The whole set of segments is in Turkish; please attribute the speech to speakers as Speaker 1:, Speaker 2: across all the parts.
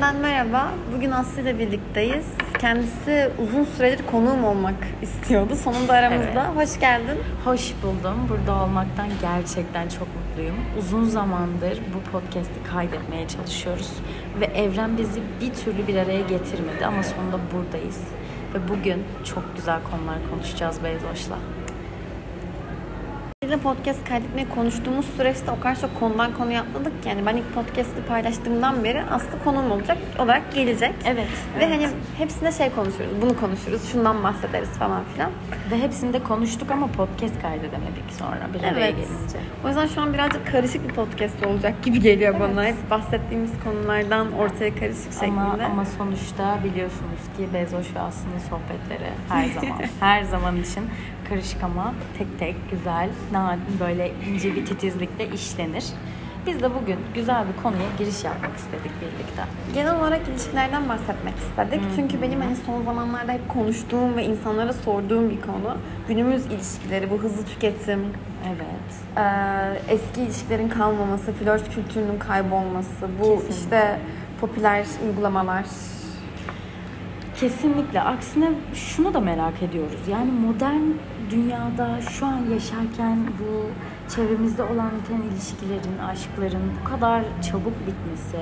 Speaker 1: Ben merhaba. Bugün Aslı ile birlikteyiz. Kendisi uzun süredir konuğum olmak istiyordu. Sonunda aramızda. Hoş geldin.
Speaker 2: Hoş buldum. Burada olmaktan gerçekten çok mutluyum. Uzun zamandır bu podcast'i kaydetmeye çalışıyoruz. Ve evren bizi bir türlü bir araya getirmedi ama sonunda buradayız. Ve bugün çok güzel konular konuşacağız Beyzoş'la.
Speaker 1: Sizinle podcast kaydetmeye konuştuğumuz süreçte o kadar çok konudan konuya atladık ki. Yani ben ilk podcast'i paylaştığımdan beri Aslı konuğum olacak olarak gelecek.
Speaker 2: Evet.
Speaker 1: Ve
Speaker 2: evet.
Speaker 1: hani hepsinde şey konuşuruz. Bunu konuşuruz. Şundan bahsederiz falan filan.
Speaker 2: Ve hepsinde konuştuk ama podcast kaydedemedik sonra bir araya
Speaker 1: Evet.
Speaker 2: gelince.
Speaker 1: O yüzden şu an birazcık karışık bir podcast olacak gibi geliyor bana. Hep bahsettiğimiz konulardan ortaya karışık şeklinde.
Speaker 2: Ama, ama sonuçta biliyorsunuz ki Bezoş ve Aslı'nın sohbetleri her zaman, her zaman için karışık ama tek tek güzel, nadir böyle ince bir titizlikle işlenir. Biz de bugün güzel bir konuya giriş yapmak istedik birlikte.
Speaker 1: Genel olarak ilişkilerden bahsetmek istedik. Çünkü benim hani son zamanlarda hep konuştuğum ve insanlara sorduğum bir konu. Günümüz ilişkileri, bu hızlı tüketim,
Speaker 2: Evet.
Speaker 1: eee, eski ilişkilerin kalmaması, flört kültürünün kaybolması, bu
Speaker 2: Kesinlikle.
Speaker 1: işte popüler uygulamalar.
Speaker 2: Kesinlikle. Aksine şunu da merak ediyoruz. Yani modern dünyada şu an yaşarken bu çevremizde olan biten ilişkilerin, aşkların bu kadar çabuk bitmesi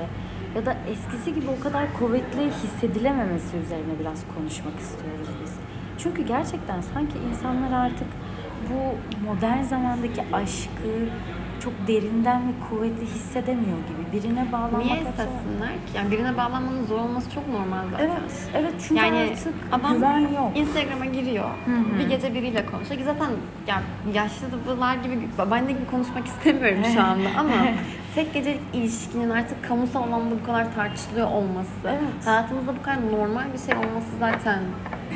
Speaker 2: ya da eskisi gibi o kadar kuvvetli hissedilememesi üzerine biraz konuşmak istiyoruz biz. Çünkü gerçekten sanki insanlar artık bu modern zamandaki aşkı çok derinden ve kuvvetli hissedemiyor gibi. Birine bağlanmak
Speaker 1: Niye istesinler ki? Yani birine bağlanmanın zor olması çok normal zaten.
Speaker 2: Evet, evet çünkü
Speaker 1: Yani
Speaker 2: artık
Speaker 1: adam
Speaker 2: güven yok.
Speaker 1: Instagram'a giriyor.
Speaker 2: hı.
Speaker 1: Bir gece biriyle konuşuyor. Ki Zaten ya yaşlılar gibi, babaanne gibi konuşmak istemiyorum şu anda ama tek gece ilişkinin artık kamusal alanda bu kadar tartışılıyor olması,
Speaker 2: Evet.
Speaker 1: hayatımızda bu kadar normal bir şey olması zaten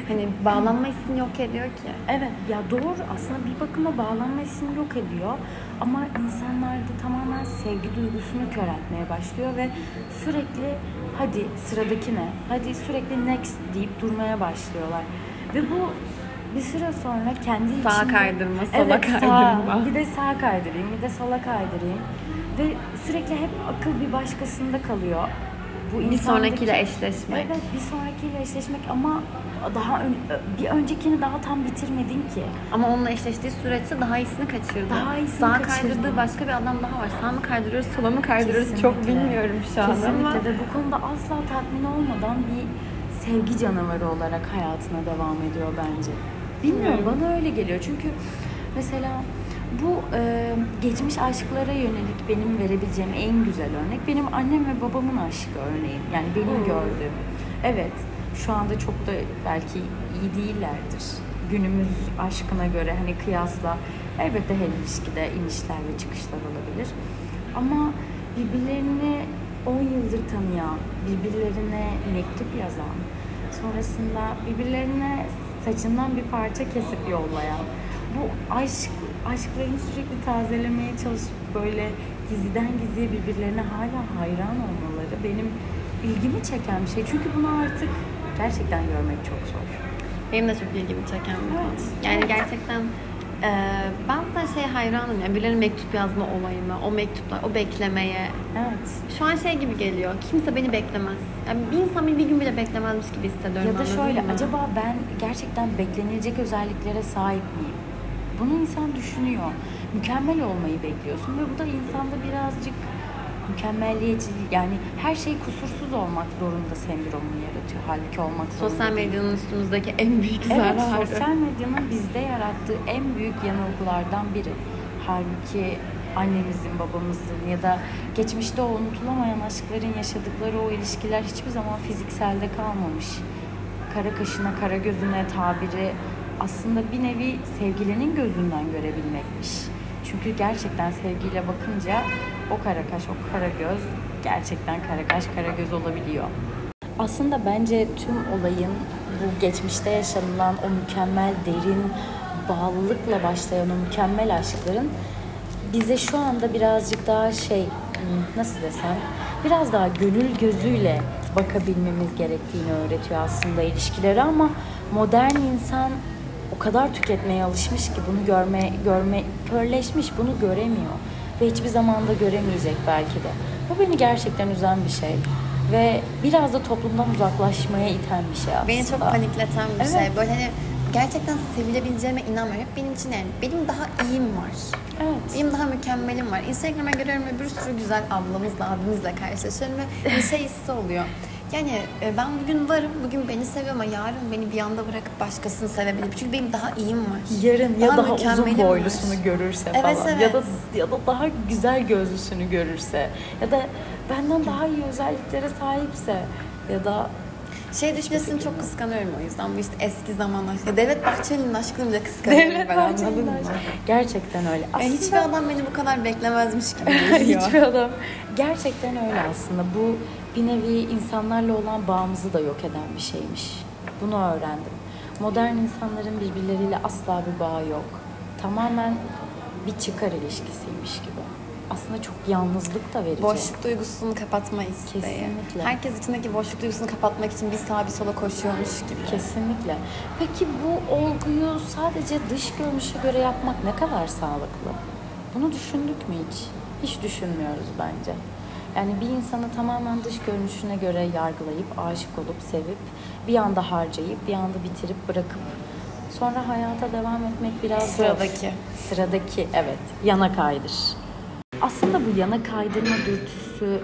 Speaker 1: hani bağlanma hissini yok ediyor ki.
Speaker 2: Evet ya doğru aslında bir bakıma bağlanma hissini yok ediyor ama insanlarda tamamen sevgi duygusunu köreltmeye başlıyor ve sürekli hadi sıradaki ne hadi sürekli next deyip durmaya başlıyorlar ve bu bir süre sonra kendi
Speaker 1: Sağa
Speaker 2: içinde-
Speaker 1: kaydırma, sola
Speaker 2: evet,
Speaker 1: kaydırma.
Speaker 2: Sağ, bir de sağa kaydırayım bir de sola kaydırayım ve sürekli hep akıl bir başkasında kalıyor. Bu
Speaker 1: Bir sonrakiyle eşleşmek.
Speaker 2: Evet bir sonrakiyle eşleşmek ama daha ön- bir öncekini daha tam bitirmedin ki.
Speaker 1: Ama onunla eşleştiği süreçte daha iyisini kaçırdı.
Speaker 2: Daha iyisini
Speaker 1: Sağa
Speaker 2: kaçırdı.
Speaker 1: kaydırdığı başka bir adam daha var. Sağ mı kaydırıyoruz, sola mı kaydırıyoruz çok bilmiyorum şu an
Speaker 2: Kesinlikle
Speaker 1: ama.
Speaker 2: ve bu konuda asla tatmin olmadan bir sevgi canavarı olarak hayatına devam ediyor bence. Bilmiyorum
Speaker 1: Bilmiyorum.
Speaker 2: bana öyle geliyor çünkü mesela bu e, geçmiş aşklara yönelik benim verebileceğim en güzel örnek benim annem ve babamın aşkı örneğin. Yani benim
Speaker 1: Hmm.
Speaker 2: gördüğüm. Evet şu anda çok da belki iyi değillerdir. Günümüz aşkına göre hani kıyasla elbette her ilişkide inişler ve çıkışlar olabilir. Ama birbirlerini 10 yıldır tanıyan, birbirlerine mektup yazan, sonrasında birbirlerine saçından bir parça kesip yollayan, bu aşk aşklarını sürekli tazelemeye çalışıp böyle gizliden gizliye birbirlerine hala hayran olmaları benim ilgimi çeken bir şey. Çünkü bunu artık gerçekten görmek çok zor.
Speaker 1: Benim de çok ilgimi çeken bir konu.
Speaker 2: Evet.
Speaker 1: Yani gerçekten e, ben zaten şeye hayranım ya. Birilerine mektup yazma olayına, o mektuplar, o beklemeye.
Speaker 2: Evet.
Speaker 1: Şu an şey gibi geliyor. Kimse beni beklemez. Yani bir insan beni bir gün bile beklemezmiş gibi hissediyorum.
Speaker 2: Ya da şöyle acaba ben gerçekten beklenilecek özelliklere sahip miyim? Bunu insan düşünüyor. Mükemmel olmayı bekliyorsun ve bu da insanda birazcık mükemmelliyetçi yani her şey kusursuz olmak zorunda sendromunu yaratıyor. Halbuki olmak zorunda
Speaker 1: Sosyal medyanın üstümüzdeki en büyük
Speaker 2: Evet,
Speaker 1: zararı.
Speaker 2: sosyal medyanın bizde yarattığı en büyük yanılgılardan biri. Halbuki annemizin, babamızın ya da geçmişte o unutulamayan aşkların yaşadıkları o ilişkiler hiçbir zaman fizikselde kalmamış. Kara kaşına, kara gözüne tabiri aslında bir nevi sevgilinin gözünden görebilmekmiş. Çünkü gerçekten sevgiyle bakınca o kara kaş, o kara göz gerçekten kara kaş, kara göz olabiliyor. Aslında bence tüm olayın bu geçmişte yaşanılan o mükemmel derin bağlılıkla başlayan o mükemmel aşkların bize şu anda birazcık daha şey hmm, nasıl desem biraz daha gönül gözüyle bakabilmemiz gerektiğini öğretiyor aslında ilişkileri ama modern insan o kadar tüketmeye alışmış ki bunu görme görme körleşmiş bunu göremiyor ve hiçbir zamanda göremeyecek belki de. Bu beni gerçekten üzen bir şey. ve biraz da toplumdan uzaklaşmaya iten bir şey aslında.
Speaker 1: Beni çok panikleten bir
Speaker 2: Evet.
Speaker 1: şey. Böyle hani gerçekten sevilebileceğime inanmıyorum. Hep benim için yani benim daha iyiyim var.
Speaker 2: Evet.
Speaker 1: Benim daha mükemmelim var. Instagram'a giriyorum ve bir sürü güzel ablamızla, abimizle karşılaşıyorum ve bir şey hissi oluyor. Yani e, ben bugün varım, bugün beni seviyor ama yarın beni bir anda bırakıp başkasını sevebilir. Çünkü benim daha iyiyim var.
Speaker 2: Yarın ya
Speaker 1: Daha
Speaker 2: daha uzun boylusunu
Speaker 1: var.
Speaker 2: görürse
Speaker 1: Evet,
Speaker 2: falan
Speaker 1: evet.
Speaker 2: ya da ya da daha güzel gözlüsünü görürse ya da benden daha iyi özelliklere sahipse ya da
Speaker 1: Şey düşüncesini çok kıskanıyorum o yüzden. Bu işte eski zamanlar. Ya Devlet Bahçeli'nin aşkını bile kıskanıyorum ben anladın mı?
Speaker 2: Gerçekten öyle.
Speaker 1: Yani hiçbir adam beni bu kadar beklemezmiş gibi.
Speaker 2: Hiçbir adam gerçekten öyle aslında. Bu bir nevi insanlarla olan bağımızı da yok eden bir şeymiş. Bunu öğrendim. Modern insanların birbirleriyle asla bir bağı yok. Tamamen bir çıkar ilişkisiymiş gibi. Aslında çok yalnızlık da verici.
Speaker 1: Boşluk duygusunu kapatma isteği.
Speaker 2: Kesinlikle.
Speaker 1: Herkes içindeki boşluk duygusunu kapatmak için bir sağa bir sola koşuyormuş gibi.
Speaker 2: Kesinlikle. Peki bu olguyu sadece dış görünüşe göre yapmak ne kadar sağlıklı? Bunu düşündük mü hiç? Hiç düşünmüyoruz bence. Yani bir insanı tamamen dış görünüşüne göre yargılayıp, aşık olup, sevip, bir anda harcayıp, bir anda bitirip, bırakıp sonra hayata devam etmek biraz zor.
Speaker 1: Sıradaki.
Speaker 2: Sıradaki, evet. Yana kaydır. Aslında bu yana kaydırma dürtüsü,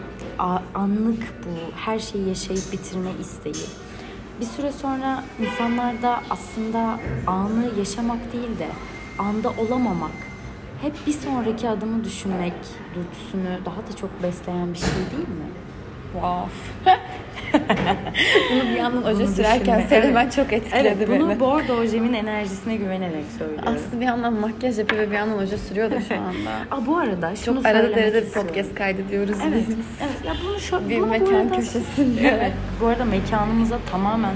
Speaker 2: anlık bu her şeyi yaşayıp bitirme isteği. Bir süre sonra insanlarda aslında anı yaşamak değil de anda olamamak, hep bir sonraki adımı düşünmek dürtüsünü daha da çok besleyen bir şey değil mi?
Speaker 1: Wow. Bunu bir yandan oje
Speaker 2: Bunu
Speaker 1: sürerken söylemen
Speaker 2: Evet.
Speaker 1: çok etkiledi
Speaker 2: Evet,
Speaker 1: beni.
Speaker 2: bunu bordo ojemin enerjisine güvenerek söylüyorum.
Speaker 1: Aslı bir yandan makyaj yapıyor ve bir yandan oje sürüyor da şu anda.
Speaker 2: Aa, bu arada şunu
Speaker 1: çok arada derede bir podcast kaydediyoruz
Speaker 2: Evet,
Speaker 1: biz.
Speaker 2: evet. Ya bunu şu
Speaker 1: Bir
Speaker 2: bunu bu
Speaker 1: mekan
Speaker 2: arada-
Speaker 1: köşesinde.
Speaker 2: Evet. Bu arada mekanımıza tamamen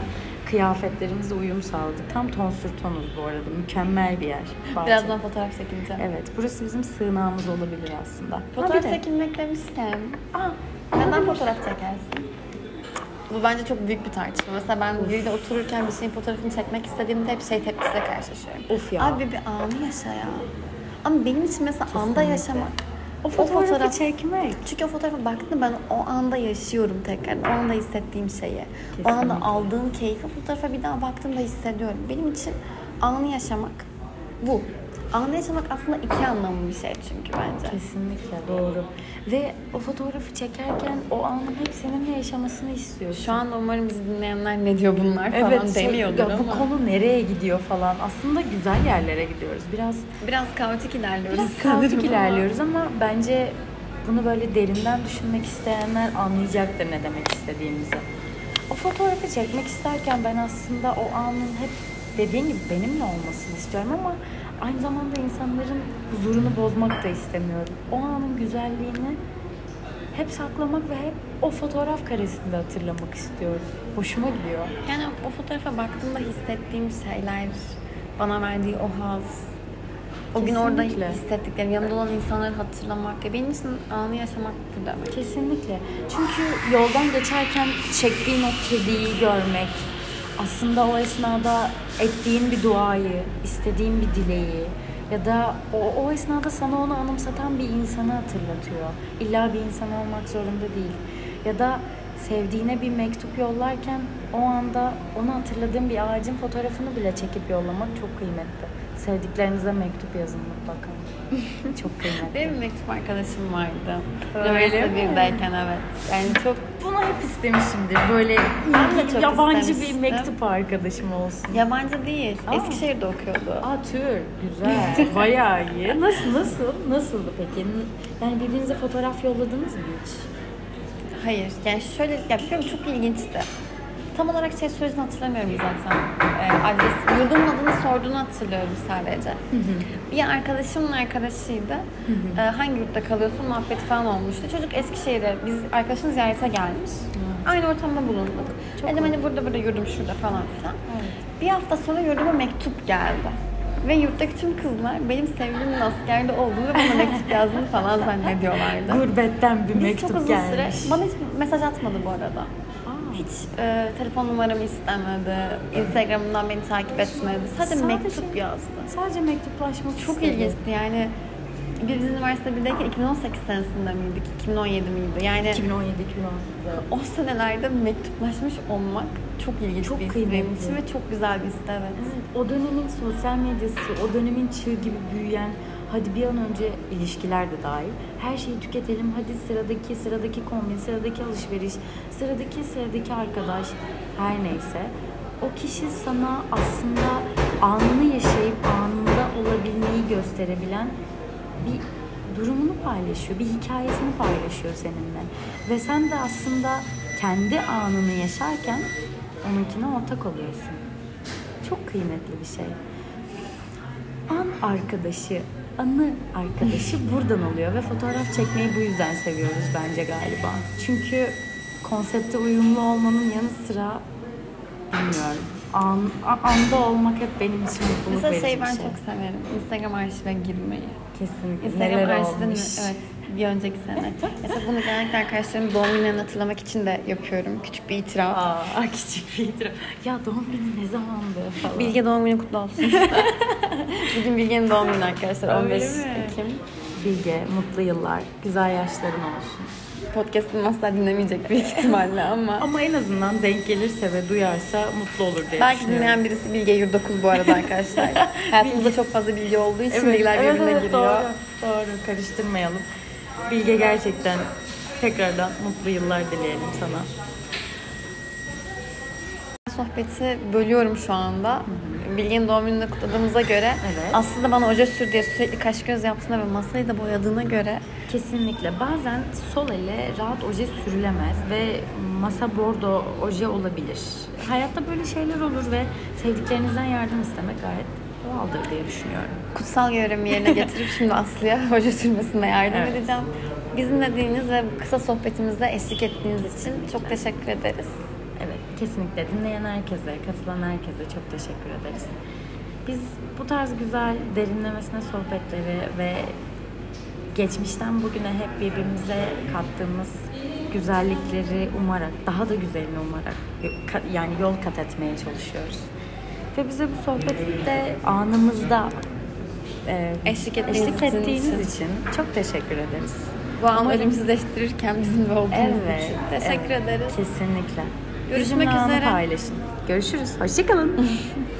Speaker 2: kıyafetlerimize uyum sağladık. Tam tonsür tonuz bu arada. Mükemmel bir yer. Bahçe.
Speaker 1: Birazdan fotoğraf çekileceğim.
Speaker 2: Evet. Burası bizim sığınağımız olabilir aslında. Ha,
Speaker 1: Fotoğraf
Speaker 2: bir de-
Speaker 1: çekilmek demişken
Speaker 2: Aa,
Speaker 1: neden fotoğraf çekersin? Bu bence çok büyük bir tartışma. Mesela ben biriyle otururken bir şeyin fotoğrafını çekmek istediğimde hep şey tepkisiyle karşılaşıyorum.
Speaker 2: Of ya.
Speaker 1: Abi bir anı yaşa ya. Ama benim için mesela anda
Speaker 2: Kesinlikle.
Speaker 1: yaşamak.
Speaker 2: O fotoğrafı
Speaker 1: fotoğraf-
Speaker 2: çekmek.
Speaker 1: Çünkü o fotoğrafa baktığımda ben o anda yaşıyorum tekrar. O anda hissettiğim şeyi. O anda
Speaker 2: Kesinlikle.
Speaker 1: aldığım keyfi fotoğrafa bir daha baktığımda hissediyorum. Benim için anı yaşamak bu. Anı yaşamak aslında iki anlamlı bir şey çünkü bence.
Speaker 2: Kesinlikle doğru. Ve o fotoğrafı çekerken o anın hep seninle yaşamasını istiyorsun.
Speaker 1: Şu anda umarım bizi dinleyenler ne diyor bunlar falan
Speaker 2: evet, şey,
Speaker 1: demiyordur
Speaker 2: ya
Speaker 1: ama.
Speaker 2: bu konu nereye gidiyor falan. Aslında güzel yerlere gidiyoruz. Biraz
Speaker 1: Biraz kaotik ilerliyoruz.
Speaker 2: Biraz kaotik ilerliyoruz ama bence bunu böyle derinden düşünmek isteyenler anlayacaktır ne demek istediğimizi. O fotoğrafı çekmek isterken ben aslında o anın hep dediğin gibi benimle olmasını istiyorum ama aynı zamanda insanların huzurunu bozmak da istemiyorum. O anın güzelliğini hep saklamak ve hep o fotoğraf karesinde hatırlamak istiyorum. Hoşuma gidiyor.
Speaker 1: Yani o fotoğrafa baktığımda hissettiğim şeyler, bana verdiği o haz, o gün orada
Speaker 2: Kesinlikle.
Speaker 1: hissettiklerim, yanımda olan insanları hatırlamak. Ya benim için anı yaşamak bu demek.
Speaker 2: Kesinlikle. Çünkü yoldan geçerken çektiğin o kediyi görmek, aslında o esnada ettiğin bir duayı, istediğin bir dileği ya da o, o esnada sana onu anımsatan bir insanı hatırlatıyor. İlla bir insan olmak zorunda değil. Ya da sevdiğine bir mektup yollarken o anda onu hatırladığın bir ağacın fotoğrafını bile çekip yollamak çok kıymetli. Sevdiklerinize mektup yazın mutlaka. çok kıymetli.
Speaker 1: Benim mektup arkadaşım vardı. Üniversite birdeyken evet. Yani çok
Speaker 2: Bunu hep istemişimdir. Böyle
Speaker 1: Ben de çok
Speaker 2: yabancı bir mektup arkadaşım olsun.
Speaker 1: yabancı değil.
Speaker 2: Aa.
Speaker 1: Eskişehir'de okuyordu.
Speaker 2: Aa tür. Güzel. Bayağı iyi. Nasıl nasıl? Nasıldı peki? Yani birbirinize fotoğraf yolladınız mı hiç?
Speaker 1: Hayır. Yani şöyle, ya bilmiyorum çok ilginçti. Tam olarak şey sürecini hatırlamıyorum zaten. Ee, adres, yurdumun adını sorduğunu hatırlıyorum sadece. Bir arkadaşımın arkadaşıydı. Ee, hangi yurtta kalıyorsun muhabbeti falan olmuştu. Çocuk Eskişehir'e, biz arkadaşını ziyarete gelmiş. Aynı ortamda bulunduk.
Speaker 2: Çok
Speaker 1: Dedim hani burada burada yurdum şurada falan filan.
Speaker 2: Evet.
Speaker 1: Bir hafta sonra yurduma mektup geldi. Ve yurttaki tüm kızlar benim sevgilimin askerde olduğunu ve bana mektup yazdığını falan zannediyorlardı.
Speaker 2: Gurbetten bir
Speaker 1: Biz
Speaker 2: mektup
Speaker 1: çok uzun
Speaker 2: gelmiş.
Speaker 1: süre, bana hiç mesaj atmadı bu arada. Hiç e, telefon numaramı istemedi, Instagram'dan beni takip etmedi. Sadece,
Speaker 2: Sadece-
Speaker 1: mektup yazdı.
Speaker 2: Sadece mektuplaşmak
Speaker 1: Çok
Speaker 2: istedi.
Speaker 1: ilginçti yani. biz üniversite 1'deyken 2018 senesinde miydik? 2017 miydi? Yani
Speaker 2: 2017 2018'de.
Speaker 1: o senelerde mektuplaşmış olmak çok ilginç
Speaker 2: Çok
Speaker 1: bir his benim
Speaker 2: kıymetli.
Speaker 1: için ve çok güzel bir his evet.
Speaker 2: Evet, o dönemin sosyal medyası, o dönemin çığ gibi büyüyen, hadi bir an önce ilişkiler de dahil. Her şeyi tüketelim, hadi sıradaki, sıradaki kombin, sıradaki alışveriş, sıradaki, sıradaki arkadaş, her neyse. O kişi sana aslında anını yaşayıp anında olabilmeyi gösterebilen bir durumunu paylaşıyor, bir hikayesini paylaşıyor seninle. Ve sen de aslında kendi anını yaşarken onunkine ortak oluyorsun. Çok kıymetli bir şey. An arkadaşı, anı arkadaşı buradan oluyor ve fotoğraf çekmeyi bu yüzden seviyoruz bence galiba. Çünkü konsepte uyumlu olmanın yanı sıra bilmiyorum. An, anda olmak hep benim için mutluluk
Speaker 1: Mesela
Speaker 2: verici
Speaker 1: şey ben
Speaker 2: şey.
Speaker 1: çok severim. Instagram arşive girmeyi.
Speaker 2: Kesinlikle.
Speaker 1: Instagram arşivini evet bir önceki sene. Mesela bunu genellikle arkadaşlarımın doğum günlerini hatırlamak için de yapıyorum. Küçük bir itiraf.
Speaker 2: Aa, küçük bir itiraf. Ya doğum günü ne zamandı falan.
Speaker 1: Bilge doğum günü kutlu olsun. Bugün Bilge'nin doğum günü arkadaşlar.
Speaker 2: Öyle
Speaker 1: 15
Speaker 2: mi?
Speaker 1: Ekim.
Speaker 2: Bilge, mutlu yıllar, güzel yaşların olsun.
Speaker 1: Podcast'ını asla dinlemeyecek büyük ihtimalle ama.
Speaker 2: Ama en azından denk gelirse ve duyarsa mutlu olur diye
Speaker 1: Belki
Speaker 2: düşünüyorum.
Speaker 1: dinleyen birisi Bilge Yurdakul bu arada arkadaşlar. Hayatımızda çok fazla bilgi olduğu için bilgiler birbirine giriyor.
Speaker 2: Doğru, doğru. Karıştırmayalım. Bilge gerçekten tekrardan mutlu yıllar dileyelim sana.
Speaker 1: Sohbeti bölüyorum şu anda. Bilge'nin doğum gününü kutladığımıza göre
Speaker 2: Evet.
Speaker 1: aslında bana oje sür diye sürekli kaş göz yaptığına ve masayı da boyadığına göre
Speaker 2: Kesinlikle. Bazen sol ele rahat oje sürülemez ve masa bordo oje olabilir. Hayatta böyle şeyler olur ve sevdiklerinizden yardım istemek gayet doğaldır diye düşünüyorum.
Speaker 1: kutsal görevimi yerine getirip şimdi Aslı'ya hoca sürmesine yardım
Speaker 2: Evet.
Speaker 1: edeceğim. Bizim dediğiniz ve kısa sohbetimizde eşlik ettiğiniz için çok teşekkür ederiz.
Speaker 2: Evet, kesinlikle. Dinleyen herkese, katılan herkese çok teşekkür ederiz. Biz bu tarz güzel, derinlemesine sohbetleri ve geçmişten bugüne hep birbirimize kattığımız güzellikleri umarak, daha da güzelini umarak yani yol kat etmeye çalışıyoruz. Ve bize bu sohbette anımızda e,
Speaker 1: Eşlik ettiğiniz
Speaker 2: eşlik
Speaker 1: için-
Speaker 2: ettiğiniz için çok teşekkür ederiz.
Speaker 1: Bu an
Speaker 2: Umarım-
Speaker 1: ölümsüzleştirirken bizimle olduğunuz
Speaker 2: Evet.
Speaker 1: için. Teşekkür
Speaker 2: evet,
Speaker 1: ederiz.
Speaker 2: Kesinlikle.
Speaker 1: Görüşmek
Speaker 2: Bizimle anı
Speaker 1: üzere.
Speaker 2: paylaşın. Görüşürüz. Hoşçakalın.